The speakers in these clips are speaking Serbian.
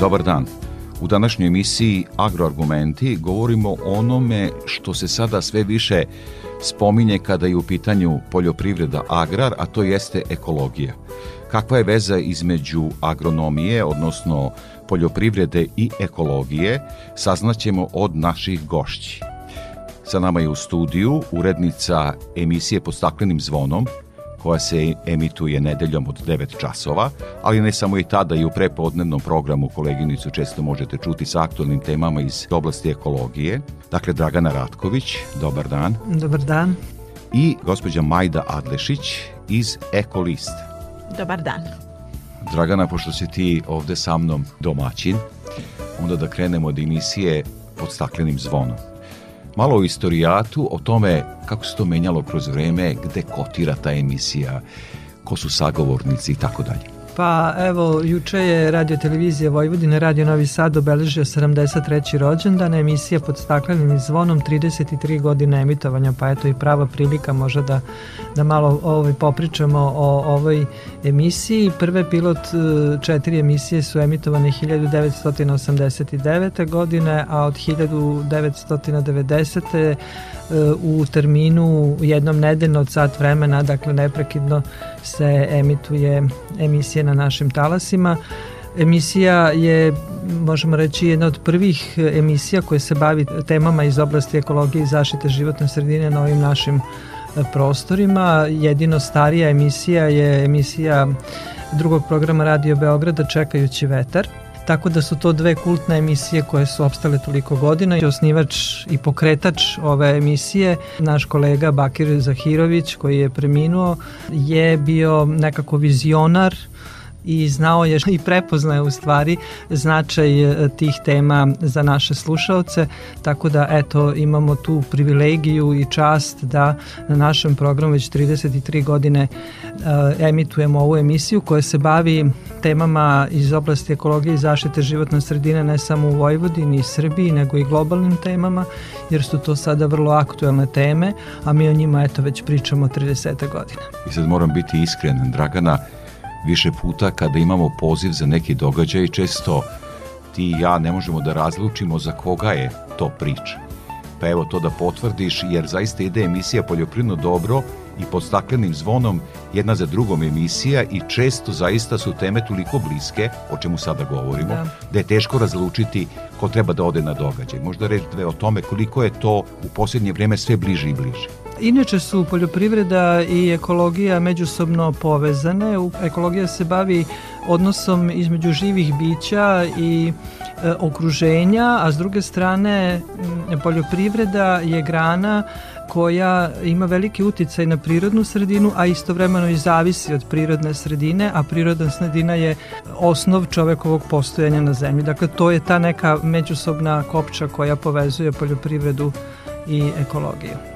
Dobar dan. U današnjoj emisiji Agroargumenti govorimo o onome što se sada sve više spominje kada je u pitanju poljoprivreda agrar, a to jeste ekologija. Kakva je veza između agronomije, odnosno poljoprivrede i ekologije, saznaćemo od naših gošći. Sa nama je u studiju urednica emisije pod staklenim zvonom, koja se emituje nedeljom od 9 časova, ali ne samo i tada i u prepodnevnom programu koleginicu često možete čuti sa aktualnim temama iz oblasti ekologije. Dakle, Dragana Ratković, dobar dan. Dobar dan. I gospođa Majda Adlešić iz Ekolist. Dobar dan. Dragana, pošto si ti ovde sa mnom domaćin, onda da krenemo od emisije pod staklenim zvonom. Malo o istorijatu, o tome kako se to menjalo kroz vreme, gde kotira ta emisija, ko su sagovornici i tako dalje. Pa evo, juče je radio televizija Vojvodine, radio Novi Sad obeležio 73. rođendan, emisija pod staklenim zvonom, 33 godine emitovanja, pa eto i prava prilika možda da, da malo ovaj, popričamo o ovoj emisiji. Prve pilot e, četiri emisije su emitovane 1989. godine, a od 1990 u terminu jednom nedeljno od sat vremena, dakle neprekidno se emituje emisije na našim talasima. Emisija je, možemo reći, jedna od prvih emisija koje se bavi temama iz oblasti ekologije i zaštite životne sredine na ovim našim e, prostorima. Jedino starija emisija je emisija drugog programa Radio Beograda Čekajući vetar Tako da su to dve kultne emisije koje su opstale toliko godina i osnivač i pokretač ove emisije, naš kolega Bakir Zahirović koji je preminuo, je bio nekako vizionar i znao je i prepoznaje u stvari značaj e, tih tema za naše slušaoce, tako da eto imamo tu privilegiju i čast da na našem programu već 33 godine uh, emitujemo ovu emisiju koja se bavi temama iz oblasti ekologije i zaštite životne sredine ne samo u Vojvodini i Srbiji, nego i globalnim temama, jer su to sada vrlo aktuelne teme, a mi o njima eto već pričamo 30 godina. I sad moram biti iskren, Dragana, više puta kada imamo poziv za neki događaj, često ti i ja ne možemo da razlučimo za koga je to priča. Pa evo to da potvrdiš, jer zaista ide emisija Poljoprivredno dobro i pod staklenim zvonom jedna za drugom emisija i često zaista su teme toliko bliske, o čemu sada govorimo, da, da je teško razlučiti ko treba da ode na događaj. Možda reći dve o tome koliko je to u posljednje vreme sve bliže i bliže. Inače su poljoprivreda i ekologija međusobno povezane. Ekologija se bavi odnosom između živih bića i e, okruženja, a s druge strane poljoprivreda je grana koja ima veliki uticaj na prirodnu sredinu, a istovremeno i zavisi od prirodne sredine, a prirodna sredina je osnov čovekovog postojanja na zemlji. Dakle, to je ta neka međusobna kopča koja povezuje poljoprivredu i ekologiju.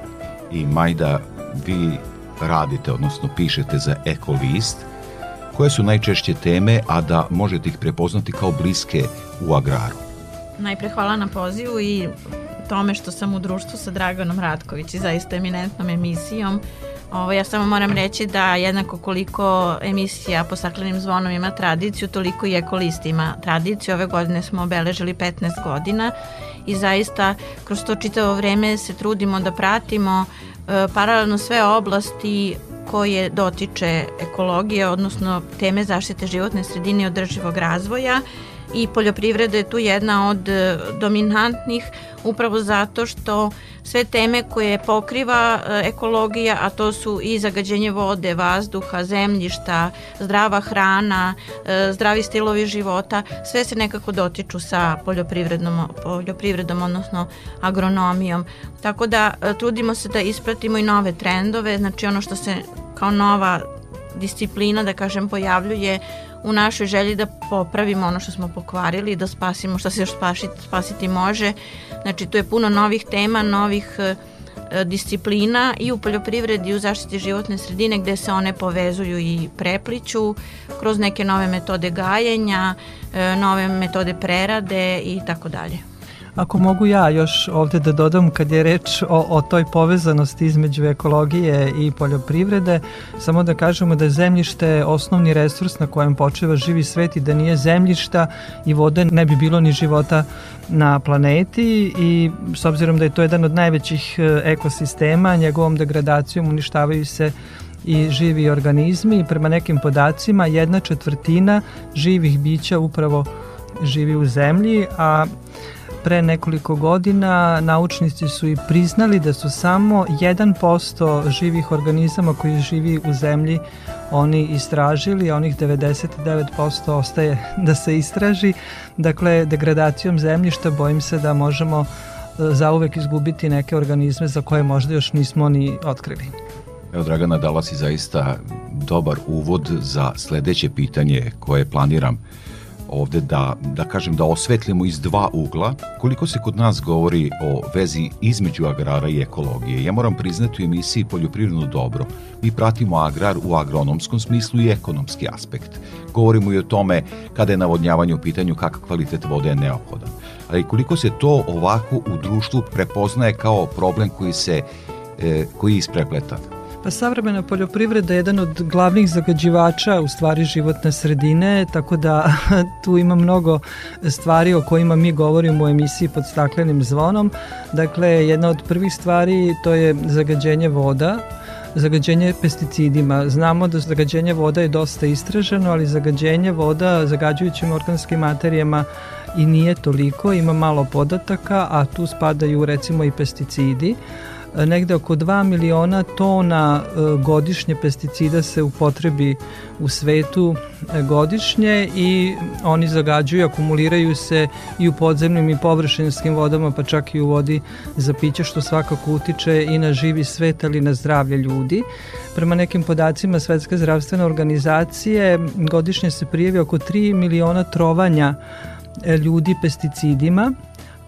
I Majda, vi radite, odnosno pišete za Ekolist, koje su najčešće teme, a da možete ih prepoznati kao bliske u agraru? Najpre hvala na pozivu i tome što sam u društvu sa Draganom Ratković i zaista eminentnom emisijom. Ovo, ja samo moram reći da jednako koliko emisija po staklenim zvonom ima tradiciju, toliko i ekolist ima tradiciju. Ove godine smo obeležili 15 godina i zaista kroz to čitavo vreme se trudimo da pratimo e, paralelno sve oblasti koje dotiče ekologije, odnosno teme zaštite životne sredine i održivog razvoja i poljoprivreda je tu jedna od e, dominantnih upravo zato što sve teme koje pokriva e, ekologija, a to su i zagađenje vode, vazduha, zemljišta, zdrava hrana, e, zdravi stilovi života, sve se nekako dotiču sa poljoprivrednom, poljoprivredom, odnosno agronomijom. Tako da trudimo se da ispratimo i nove trendove, znači ono što se kao nova disciplina, da kažem, pojavljuje u našoj želji da popravimo ono što smo pokvarili, da spasimo što se još spasiti, spasiti može. Znači, tu je puno novih tema, novih e, disciplina i u poljoprivredi i u zaštiti životne sredine gde se one povezuju i prepliću kroz neke nove metode gajenja, e, nove metode prerade i tako dalje. Ako mogu ja još ovde da dodam kad je reč o, o toj povezanosti između ekologije i poljoprivrede, samo da kažemo da je zemljište osnovni resurs na kojem počeva živi svet i da nije zemljišta i vode ne bi bilo ni života na planeti i s obzirom da je to jedan od najvećih e, ekosistema, njegovom degradacijom uništavaju se i živi organizmi prema nekim podacima jedna četvrtina živih bića upravo živi u zemlji, a pre nekoliko godina naučnici su i priznali da su samo 1% živih organizama koji živi u zemlji oni istražili, a onih 99% ostaje da se istraži. Dakle, degradacijom zemljišta bojim se da možemo e, zauvek izgubiti neke organizme za koje možda još nismo ni otkrili. Evo, Dragana, dala si zaista dobar uvod za sledeće pitanje koje planiram ovde da, da kažem da osvetlimo iz dva ugla koliko se kod nas govori o vezi između agrara i ekologije. Ja moram priznati u emisiji Poljoprivredno dobro. Mi pratimo agrar u agronomskom smislu i ekonomski aspekt. Govorimo i o tome kada je navodnjavanje u pitanju kakav kvalitet vode je neophodan. Ali koliko se to ovako u društvu prepoznaje kao problem koji se e, koji je isprepletan. Pa savremena poljoprivreda je jedan od glavnih zagađivača u stvari životne sredine, tako da tu ima mnogo stvari o kojima mi govorimo u emisiji pod staklenim zvonom. Dakle, jedna od prvih stvari to je zagađenje voda, zagađenje pesticidima. Znamo da zagađenje voda je dosta istraženo, ali zagađenje voda zagađujućim organskim materijama i nije toliko, ima malo podataka, a tu spadaju recimo i pesticidi negde oko 2 miliona tona e, godišnje pesticida se upotrebi u svetu e, godišnje i oni zagađuju, akumuliraju se i u podzemnim i površinskim vodama, pa čak i u vodi za piće, što svakako utiče i na živi svet, ali i na zdravlje ljudi. Prema nekim podacima Svetske zdravstvene organizacije godišnje se prijavi oko 3 miliona trovanja e, ljudi pesticidima,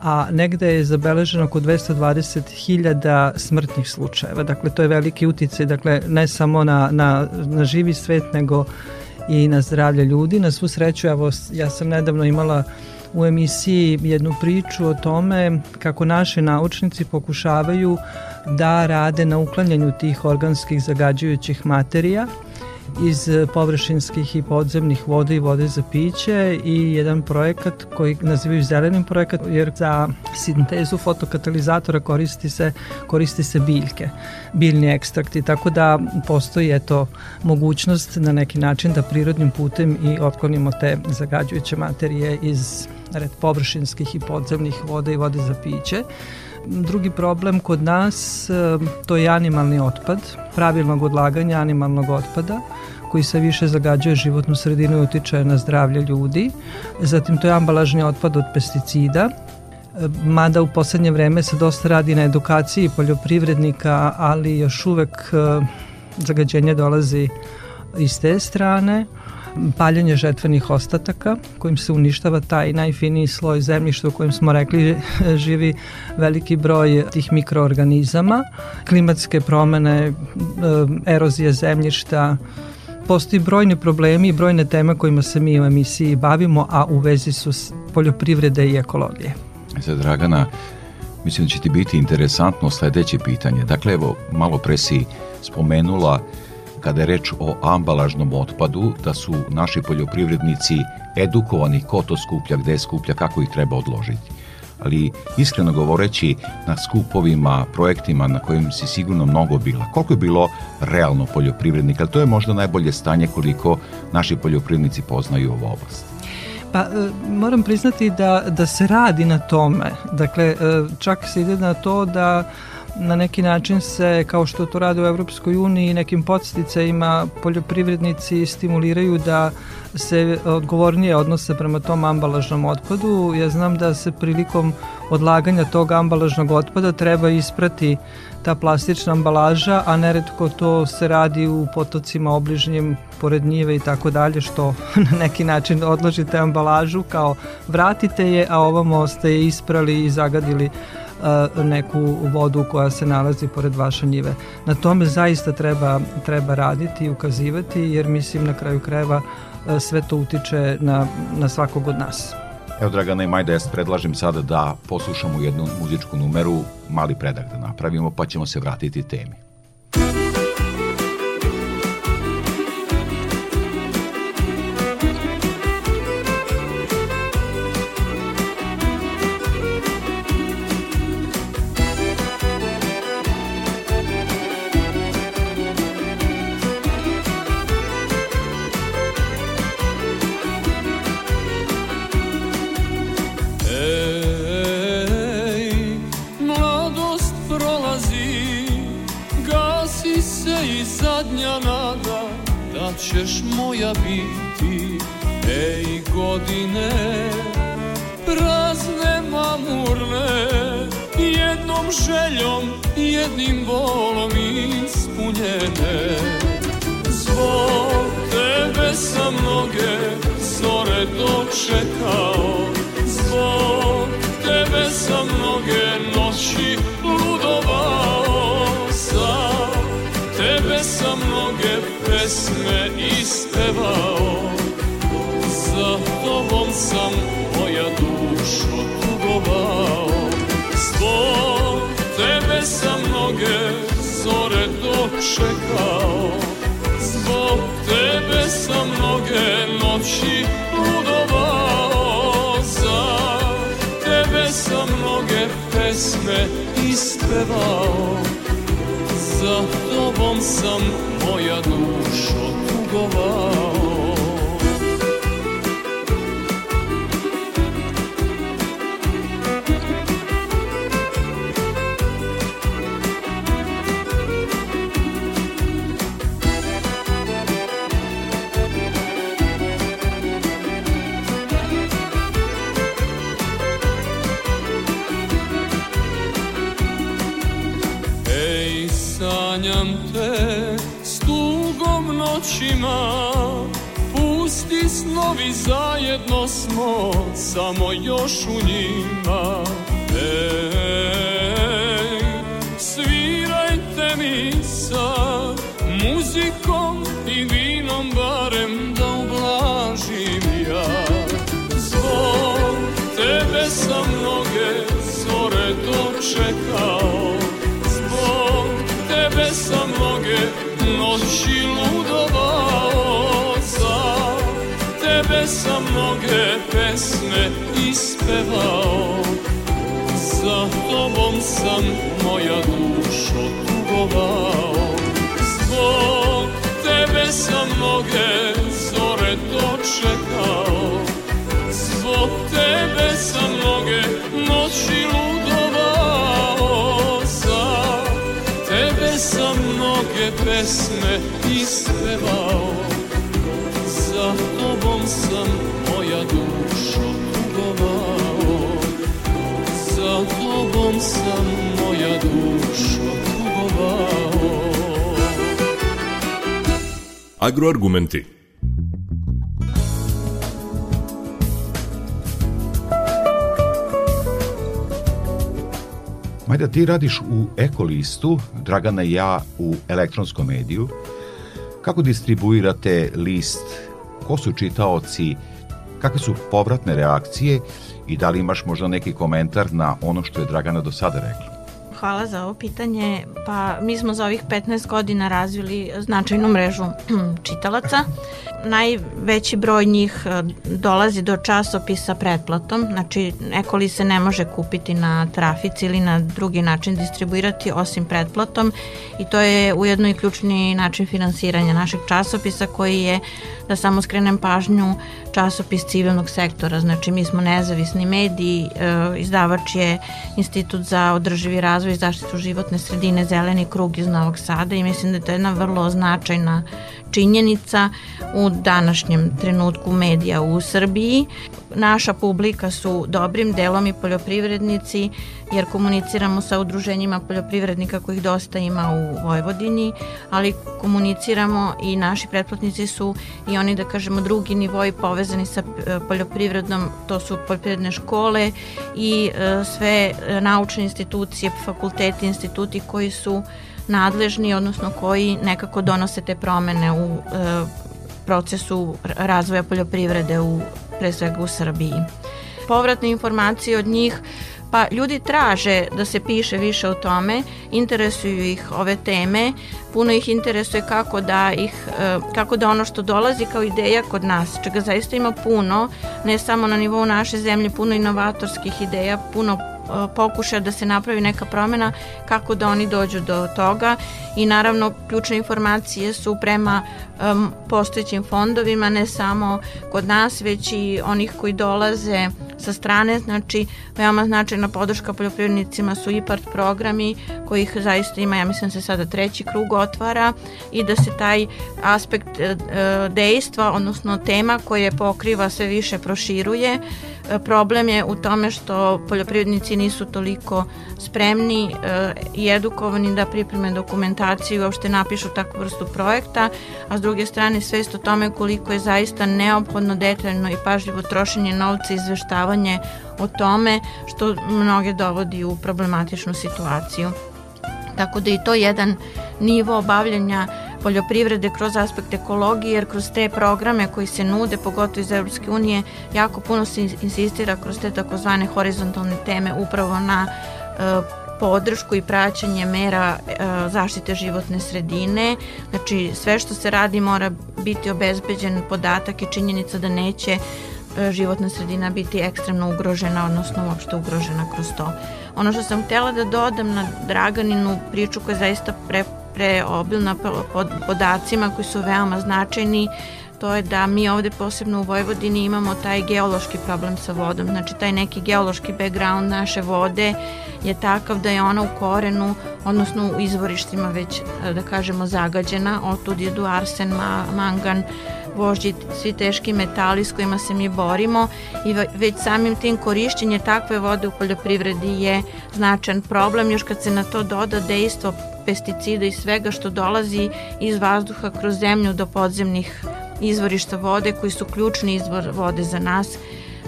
a negde je zabeleženo oko 220.000 smrtnih slučajeva. Dakle, to je veliki uticaj, dakle, ne samo na, na, na živi svet, nego i na zdravlje ljudi. Na svu sreću, evo, ja sam nedavno imala u emisiji jednu priču o tome kako naši naučnici pokušavaju da rade na uklanjanju tih organskih zagađujućih materija iz površinskih i podzemnih voda i vode za piće i jedan projekat koji nazivaju zelenim projekat jer za sintezu fotokatalizatora koristi se, koristi se biljke, biljni ekstrakti, tako da postoji eto mogućnost na neki način da prirodnim putem i otklonimo te zagađujuće materije iz red površinskih i podzemnih voda i vode za piće. Drugi problem kod nas to je animalni otpad, pravilnog odlaganja animalnog otpada koji se više zagađuje životnu sredinu i utiče na zdravlje ljudi. Zatim to je ambalažni otpad od pesticida, mada u poslednje vreme se dosta radi na edukaciji poljoprivrednika, ali još uvek e, zagađenje dolazi iz te strane paljenje žetvenih ostataka kojim se uništava taj najfiniji sloj zemljišta u kojem smo rekli živi veliki broj tih mikroorganizama, klimatske promene, e, erozija zemljišta, postoji brojni problemi i brojne teme kojima se mi u emisiji bavimo, a u vezi su s poljoprivrede i ekologije. Za Dragana, mislim da će ti biti interesantno sledeće pitanje. Dakle, evo, malo pre si spomenula kada je reč o ambalažnom otpadu, da su naši poljoprivrednici edukovani ko to skuplja, gde je skuplja, kako ih treba odložiti. Ali iskreno govoreći na skupovima, projektima na kojim si sigurno mnogo bila, koliko je bilo realno poljoprivrednika, to je možda najbolje stanje koliko naši poljoprivrednici poznaju ovu oblast. Pa e, moram priznati da, da se radi na tome. Dakle, e, čak se ide na to da na neki način se, kao što to rade u Evropskoj uniji, nekim podsticajima poljoprivrednici stimuliraju da se odgovornije odnose prema tom ambalažnom otpadu. Ja znam da se prilikom odlaganja tog ambalažnog otpada treba isprati ta plastična ambalaža, a neretko to se radi u potocima obližnjem pored njive i tako dalje, što na neki način odložite ambalažu kao vratite je, a ovamo ste je isprali i zagadili neku vodu koja se nalazi pored vaše njive. Na tome zaista treba, treba raditi i ukazivati jer mislim na kraju krajeva sve to utiče na, na svakog od nas. Evo, Dragana i Majda, ja predlažem sada da poslušamo jednu muzičku numeru, mali predak da napravimo, pa ćemo se vratiti temi. Jednom željom, jednim volom ispunjene. Zbog tebe sam mnoge zore dočekao. Zbog tebe sam mnoge noći ludovao. Za tebe sam mnoge pesme ispevao mnoge zore dočekao. Zbog tebe sam mnoge noći ludovao Za tebe sam mnoge pesme ispevao. Za tobom sam moja dušo tugovao očima Pusti snovi zajedno smo Samo još u njima. Ej, ispevao. Za tobom sam moja dušo tugovao Zbog tebe sam mnoge zore dočekao. Zbog tebe sam mnoge noći ludovao. Za tebe sam mnoge pesme sam moja dušo tugovao Agroargumenti Majda, ti radiš u Ekolistu, Dragana i ja u elektronskom mediju. Kako distribuirate list? Ko su čitaoci? Kakve su povratne reakcije? I da li imaš možda neki komentar na ono što je Dragana do sada rekla? Hvala za ovo pitanje. Pa mi smo za ovih 15 godina razvili značajnu mrežu čitalaca. Najveći broj njih e, dolazi do časopisa pretplatom, znači neko li se ne može kupiti na trafici ili na drugi način distribuirati osim pretplatom i to je ujedno i ključni način finansiranja našeg časopisa koji je, da samo skrenem pažnju, časopis civilnog sektora, znači mi smo nezavisni mediji, e, izdavač je Institut za održivi razvoj i zaštitu životne sredine Zeleni krug iz Novog Sada i mislim da je to jedna vrlo značajna činjenica u današnjem trenutku medija u Srbiji. Naša publika su dobrim delom i poljoprivrednici jer komuniciramo sa udruženjima poljoprivrednika kojih dosta ima u Vojvodini, ali komuniciramo i naši pretplatnici su i oni da kažemo drugi nivoi povezani sa e, poljoprivrednom, to su poljoprivredne škole i e, sve naučne institucije, fakulteti, instituti koji su nadležni, odnosno koji nekako donose te promene u e, procesu razvoja poljoprivrede u, pre svega u Srbiji. Povratne informacije od njih Pa ljudi traže da se piše više o tome, interesuju ih ove teme, puno ih interesuje kako da ih e, kako da ono što dolazi kao ideja kod nas, čega zaista ima puno, ne samo na nivou naše zemlje, puno inovatorskih ideja, puno pokuša da se napravi neka promena kako da oni dođu do toga. I naravno ključne informacije su prema um, postojećim fondovima ne samo kod nas već i onih koji dolaze sa strane. Znači veoma značajna podrška poljoprivrednicima su IPART programi kojih zaista ima ja mislim se sada treći krug otvara. I da se taj aspekt e, dejstva odnosno tema koje pokriva sve više proširuje Problem je u tome što poljoprivrednici nisu toliko spremni e, i edukovani da pripreme dokumentaciju i uopšte napišu takvu vrstu projekta, a s druge strane svest o tome koliko je zaista neophodno detaljno i pažljivo trošenje novca i izveštavanje o tome što mnoge dovodi u problematičnu situaciju. Tako da i to jedan nivo obavljanja poljoprivrede kroz aspekt ekologije, jer kroz te programe koji se nude, pogotovo iz Europske unije, jako puno se insistira kroz te takozvane horizontalne teme upravo na e, podršku i praćanje mera e, zaštite životne sredine. Znači sve što se radi mora biti obezbeđen podatak i činjenica da neće e, životna sredina biti ekstremno ugrožena, odnosno uopšte ugrožena kroz to. Ono što sam htela da dodam na Draganinu priču koja je zaista pre, preobilna pod podacima koji su veoma značajni, to je da mi ovde posebno u Vojvodini imamo taj geološki problem sa vodom, znači taj neki geološki background naše vode je takav da je ona u korenu, odnosno u izvorištima već da kažemo zagađena, otud jedu arsen, mangan, vožđi, svi teški metali s kojima se mi borimo. I već samim tim korišćenje takve vode u poljoprivredi je značan problem, još kad se na to doda dejstvo pesticida i svega što dolazi iz vazduha kroz zemlju do podzemnih izvorišta vode koji su ključni izvor vode za nas,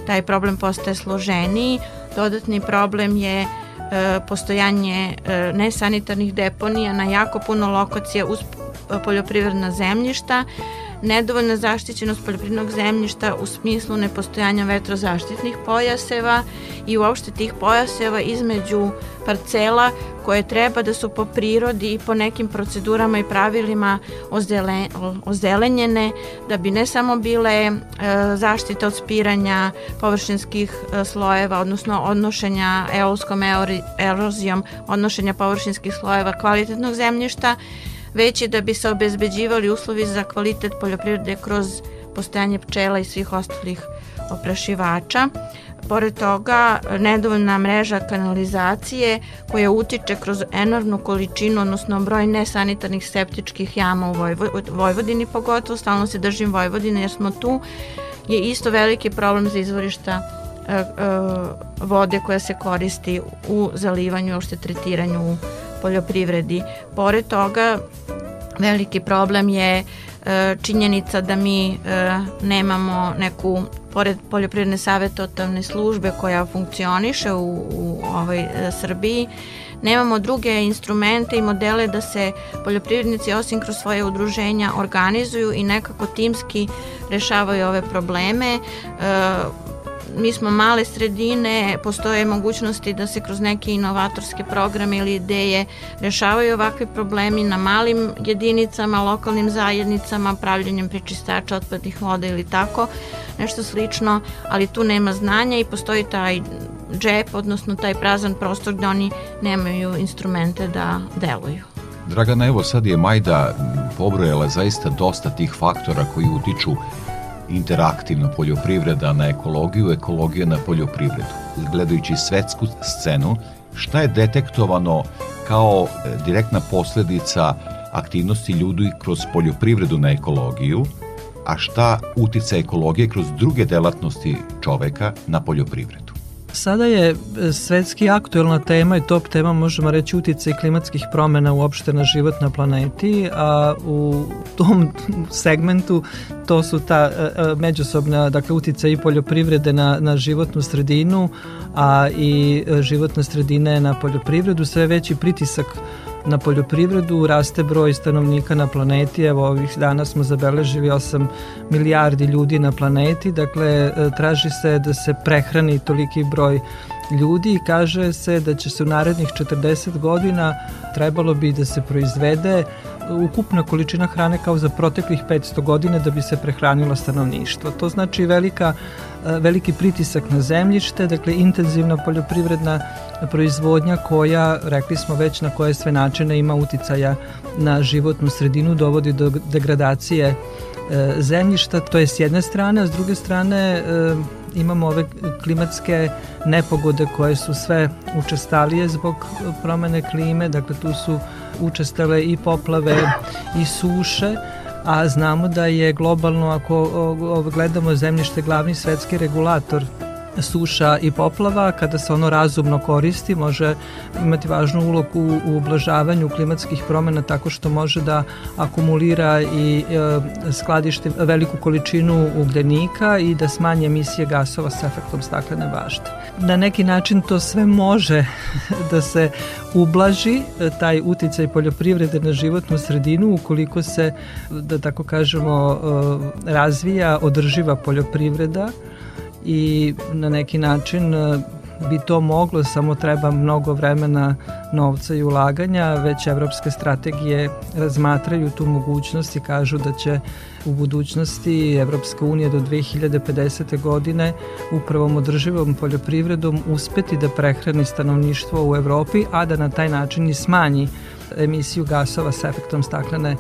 taj problem postaje složeniji. Dodatni problem je e, postojanje e, nesanitarnih deponija na jako puno lokacija uz poljoprivredna zemljišta, nedovoljna zaštićenost poljoprivrednog zemljišta u smislu nepostojanja vetrozaštitnih pojaseva i uopšte tih pojaseva između parcela koje treba da su po prirodi i po nekim procedurama i pravilima ozelenjene da bi ne samo bile zaštite od spiranja površinskih e, slojeva, odnosno odnošenja eolskom erozijom, odnošenja površinskih slojeva kvalitetnog zemljišta, već i da bi se obezbeđivali uslovi za kvalitet poljoprivrede kroz postojanje pčela i svih ostalih oprašivača. Pored toga, nedovoljna mreža kanalizacije koja utiče kroz enormnu količinu, odnosno broj nesanitarnih septičkih jama u Vojvodini pogotovo, stalno se držim Vojvodine jer smo tu, je isto veliki problem za izvorišta e, e, vode koja se koristi u zalivanju, uopšte tretiranju u poljoprivredi. Pored toga, veliki problem je e, činjenica da mi e, nemamo neku pored poljoprivredne savjetotavne službe koja funkcioniše u, u ovoj e, Srbiji nemamo druge instrumente i modele da se poljoprivrednici osim kroz svoje udruženja organizuju i nekako timski rešavaju ove probleme mi smo male sredine, postoje mogućnosti da se kroz neke inovatorske programe ili ideje rešavaju ovakvi problemi na malim jedinicama, lokalnim zajednicama, pravljenjem prečistača otpadnih voda ili tako, nešto slično, ali tu nema znanja i postoji taj džep, odnosno taj prazan prostor gde oni nemaju instrumente da deluju. Dragana, evo sad je Majda pobrojala zaista dosta tih faktora koji utiču interaktivno poljoprivreda na ekologiju, ekologija na poljoprivredu. Gledajući svetsku scenu, šta je detektovano kao e, direktna posledica aktivnosti ljudi kroz poljoprivredu na ekologiju, a šta utica ekologije kroz druge delatnosti čoveka na poljoprivredu? Sada je e, svetski aktuelna tema i top tema možemo reći uticaj klimatskih promena uopšte na život na planeti, a u tom segmentu to su ta e, e, međusobna dakle uticaj i poljoprivrede na, na životnu sredinu, a i životna sredina na poljoprivredu, sve veći pritisak na poljoprivredu, raste broj stanovnika na planeti, evo ovih dana smo zabeležili 8 milijardi ljudi na planeti, dakle e, traži se da se prehrani toliki broj ljudi i kaže se da će se u narednih 40 godina trebalo bi da se proizvede ukupna količina hrane kao za proteklih 500 godina da bi se prehranilo stanovništvo. To znači velika, e, veliki pritisak na zemljište, dakle intenzivna poljoprivredna proizvodnja koja, rekli smo već na koje sve načine ima uticaja na životnu sredinu, dovodi do degradacije e, zemljišta, to je s jedne strane, a s druge strane e, imamo ove klimatske nepogode koje su sve učestalije zbog promene klime, dakle tu su učestale i poplave i suše, a znamo da je globalno, ako gledamo zemljište, glavni svetski regulator suša i poplava, kada se ono razumno koristi, može imati važnu ulogu u ublažavanju klimatskih promena tako što može da akumulira i e, skladišti veliku količinu ugljenika i da smanje emisije gasova sa efektom staklene bašte. Na neki način to sve može da se ublaži, e, taj uticaj poljoprivrede na životnu sredinu ukoliko se, da tako kažemo, e, razvija održiva poljoprivreda, i na neki način e, bi to moglo, samo treba mnogo vremena, novca i ulaganja, već evropske strategije razmatraju tu mogućnost i kažu da će u budućnosti Evropska unija do 2050. godine upravom održivom poljoprivredom uspeti da prehrani stanovništvo u Evropi, a da na taj način i smanji emisiju gasova sa efektom staklene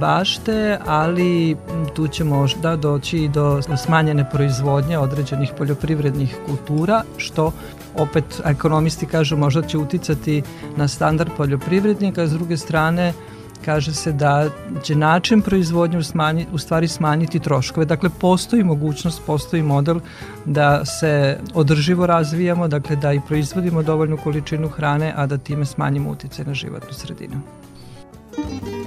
bašte, ali tu će možda doći i do smanjene proizvodnje određenih poljoprivrednih kultura, što opet ekonomisti kažu možda će uticati na standard poljoprivrednika, s druge strane kaže se da će način proizvodnje smanji, u stvari smanjiti troškove. Dakle, postoji mogućnost, postoji model da se održivo razvijamo, dakle da i proizvodimo dovoljnu količinu hrane, a da time smanjimo utice na životnu sredinu. ja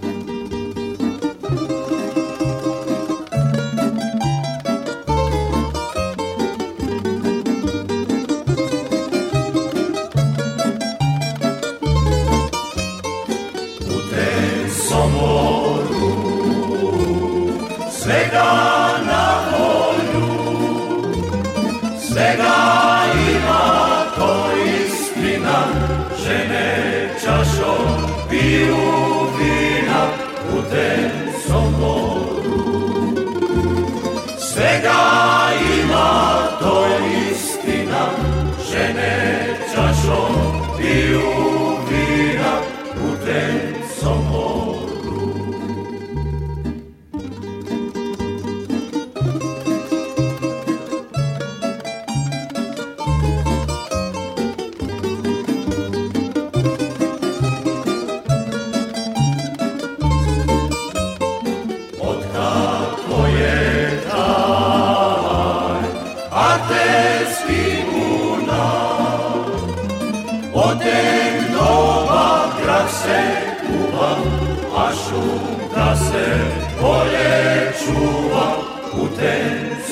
Kase, čuva u te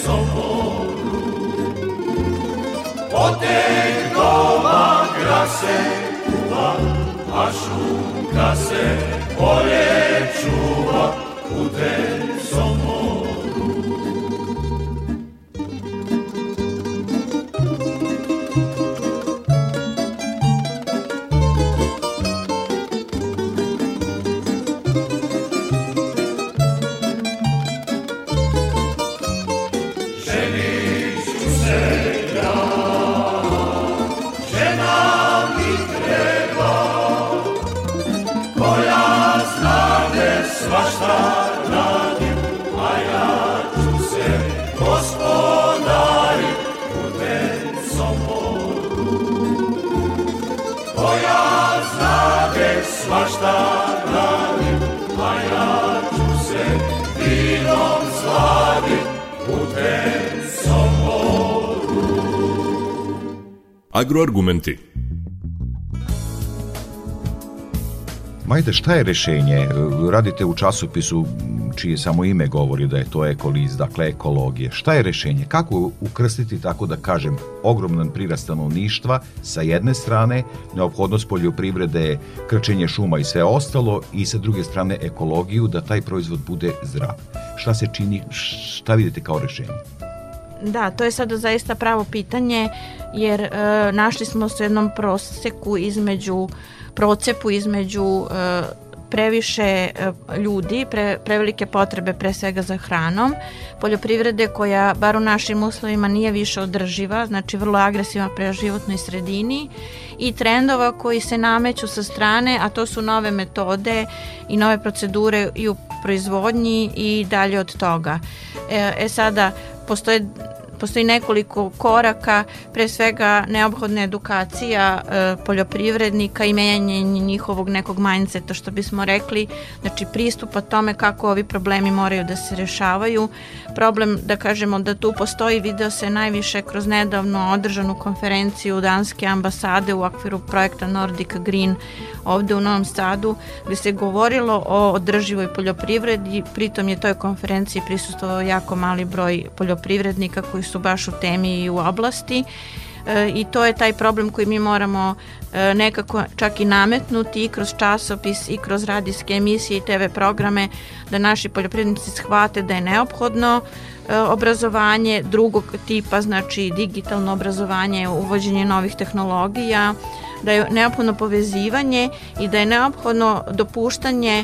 soboru. Doma grase, kuva, a šunka se bolje čuva svašta radim, a ja ću se vinom slavit putem Somboru. Agroargumenti Majde, šta je rešenje? Radite u časopisu čije samo ime govori da je to ekoliz, dakle ekologije. Šta je rešenje? Kako ukrstiti, tako da kažem, ogroman prirast stanovništva sa jedne strane, neophodnost poljoprivrede, krčenje šuma i sve ostalo i sa druge strane ekologiju da taj proizvod bude zdrav. Šta se čini, šta vidite kao rešenje? Da, to je sada zaista pravo pitanje jer e, našli smo se u jednom proseku između procepu između e, previše e, ljudi, pre, prevelike potrebe pre svega za hranom, poljoprivrede koja bar u našim uslovima nije više održiva, znači vrlo agresivna pre životnoj sredini i trendova koji se nameću sa strane, a to su nove metode i nove procedure i u proizvodnji i dalje od toga. E, e sada, postoje postoji nekoliko koraka, pre svega neophodna edukacija e, poljoprivrednika i menjanje njihovog nekog mindseta, što bismo rekli, znači pristupa tome kako ovi problemi moraju da se rešavaju. Problem, da kažemo, da tu postoji, video se najviše kroz nedavno održanu konferenciju Danske ambasade u okviru projekta Nordic Green ovde u Novom Sadu, gde se govorilo o održivoj poljoprivredi, pritom je toj konferenciji prisustovao jako mali broj poljoprivrednika koji su baš u temi i u oblasti e, i to je taj problem koji mi moramo e, nekako čak i nametnuti i kroz časopis i kroz radijske emisije i TV programe da naši poljoprivrednici shvate da je neophodno e, obrazovanje drugog tipa, znači digitalno obrazovanje, uvođenje novih tehnologija, da je neophodno povezivanje i da je neophodno dopuštanje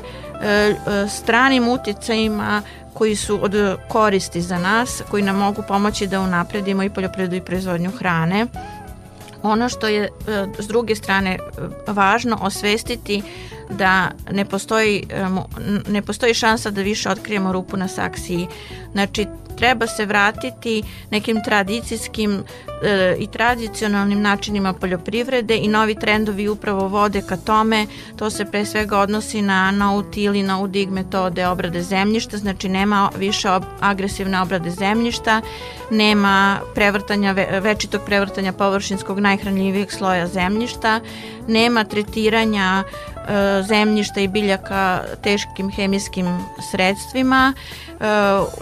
stranim uticajima koji su od koristi za nas, koji nam mogu pomoći da unapredimo i poljoprivredu i proizvodnju hrane. Ono što je e, s druge strane e, važno osvestiti da ne postoji, e, ne postoji šansa da više otkrijemo rupu na saksiji. Znači, treba se vratiti nekim tradicijskim e, i tradicionalnim načinima poljoprivrede i novi trendovi upravo vode ka tome. To se pre svega odnosi na no-till i no-dig metode obrade zemljišta, znači nema više ob agresivne obrade zemljišta, nema prevrtanja, večitog prevrtanja površinskog najhranljivijeg sloja zemljišta, nema tretiranja e, zemljišta i biljaka teškim hemijskim sredstvima, e,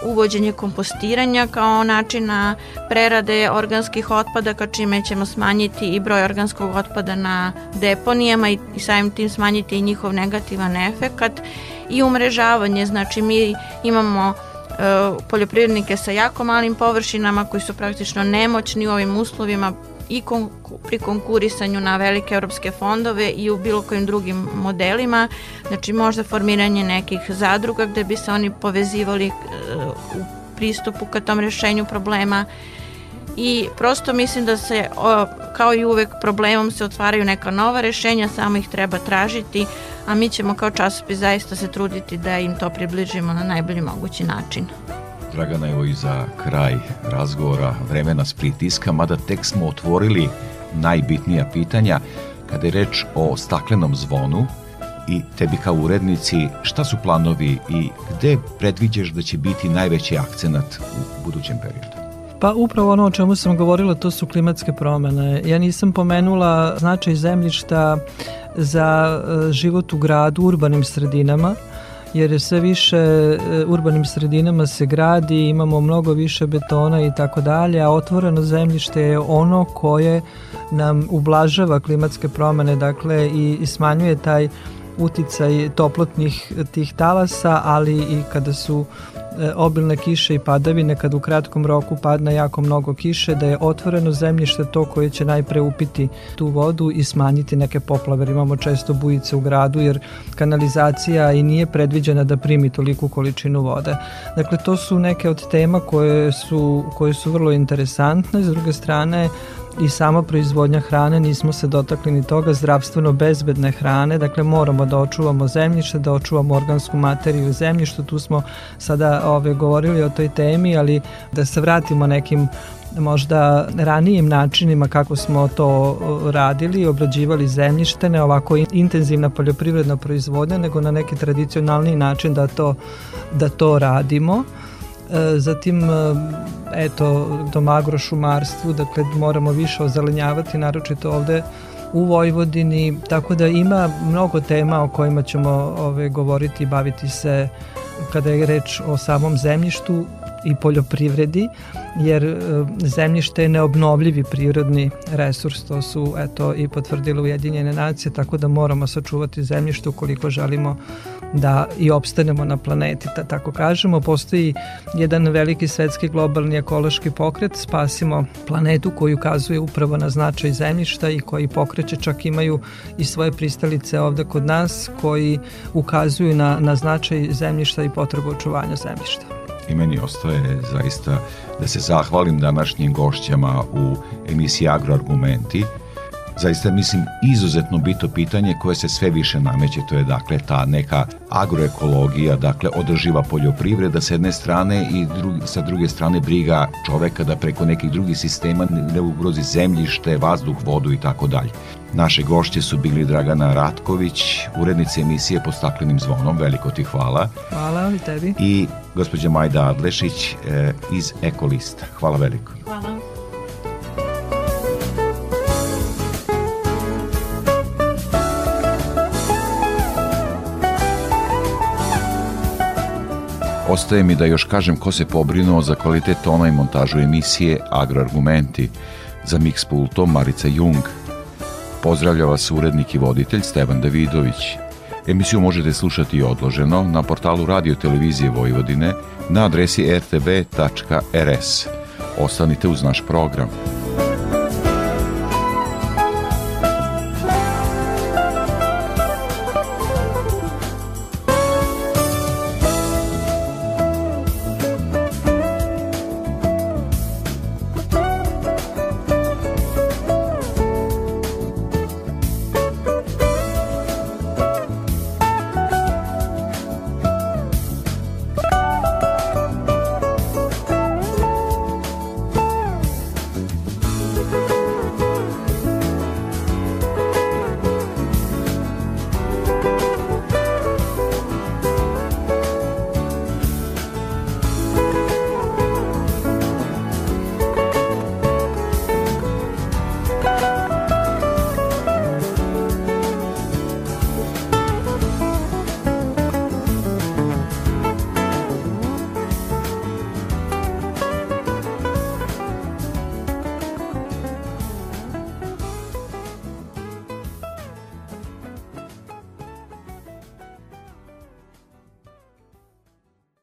uvođenje kompostiranja kao načina prerade organskih otpadaka čime ćemo smanjiti i broj organskog otpada na deponijama i, i samim tim smanjiti i njihov negativan efekat i umrežavanje, znači mi imamo e, poljoprivrednike sa jako malim površinama koji su praktično nemoćni u ovim uslovima i kon, pri konkurisanju na velike europske fondove i u bilo kojim drugim modelima, znači možda formiranje nekih zadruga gde bi se oni povezivali uh, u pristupu ka tom rešenju problema i prosto mislim da se kao i uvek problemom se otvaraju neka nova rešenja, samo ih treba tražiti, a mi ćemo kao časopis zaista se truditi da im to približimo na najbolji mogući način. Dragana, evo i za kraj razgovora vreme nas pritiska, mada tek smo otvorili najbitnija pitanja kada je reč o staklenom zvonu i tebi kao urednici, šta su planovi i gde predviđaš da će biti najveći akcenat u budućem periodu? Pa upravo ono o čemu sam govorila to su klimatske promene. Ja nisam pomenula značaj zemljišta za e, život u gradu, urbanim sredinama, jer sve više e, urbanim sredinama se gradi, imamo mnogo više betona i tako dalje, a otvoreno zemljište je ono koje nam ublažava klimatske promene, dakle i, i smanjuje taj uticaj toplotnih tih talasa, ali i kada su obilne kiše i padavine kad u kratkom roku padne jako mnogo kiše, da je otvoreno zemljište to koje će najpre upiti tu vodu i smanjiti neke poplave. Jer imamo često bujice u gradu jer kanalizacija i nije predviđena da primi toliku količinu vode. Dakle, to su neke od tema koje su, koje su vrlo interesantne. S druge strane, i sama proizvodnja hrane, nismo se dotakli ni toga, zdravstveno bezbedne hrane, dakle moramo da očuvamo zemljište, da očuvamo organsku materiju u zemljištu, tu smo sada ove, govorili o toj temi, ali da se vratimo nekim možda ranijim načinima kako smo to radili, obrađivali zemljište, ne ovako intenzivna poljoprivredna proizvodnja, nego na neki tradicionalni način da to, da to radimo. E, zatim, e, eto, tom agrošumarstvu, dakle, moramo više ozelenjavati, naročito ovde u Vojvodini, tako da ima mnogo tema o kojima ćemo ove, govoriti i baviti se kada je reč o samom zemljištu i poljoprivredi, jer e, zemljište je neobnovljivi prirodni resurs, to su eto i potvrdile Ujedinjene nacije, tako da moramo sačuvati zemljište ukoliko želimo da i opstanemo na planeti, da tako kažemo. Postoji jedan veliki svetski globalni ekološki pokret, spasimo planetu koji ukazuje upravo na značaj zemljišta i koji pokreće, čak imaju i svoje pristalice ovde kod nas, koji ukazuju na, na značaj zemljišta i potrebu očuvanja zemljišta i meni ostaje zaista da se zahvalim današnjim gošćama u emisiji Agroargumenti. Zaista mislim izuzetno bito pitanje koje se sve više nameće, to je dakle ta neka agroekologija, dakle održiva poljoprivreda s jedne strane i drugi, sa druge strane briga čoveka da preko nekih drugih sistema ne ugrozi zemljište, vazduh, vodu i tako dalje. Naše gošće su bili Dragana Ratković, urednica emisije po staklenim zvonom, veliko ti hvala. Hvala i tebi. I gospođa Majda Adlešić e, iz Ekolista. Hvala veliko. Hvala. Ostaje mi da još kažem ko se pobrinuo za kvalitet tona i montažu emisije Agroargumenti. Za mix pultom Marica Jung, Pozdravlja vas urednik i voditelj Stevan Davidović. Emisiju možete slušati odloženo na portalu Radio Televizije Vojvodine na adresi rtb.rs. Ostanite uz naš program.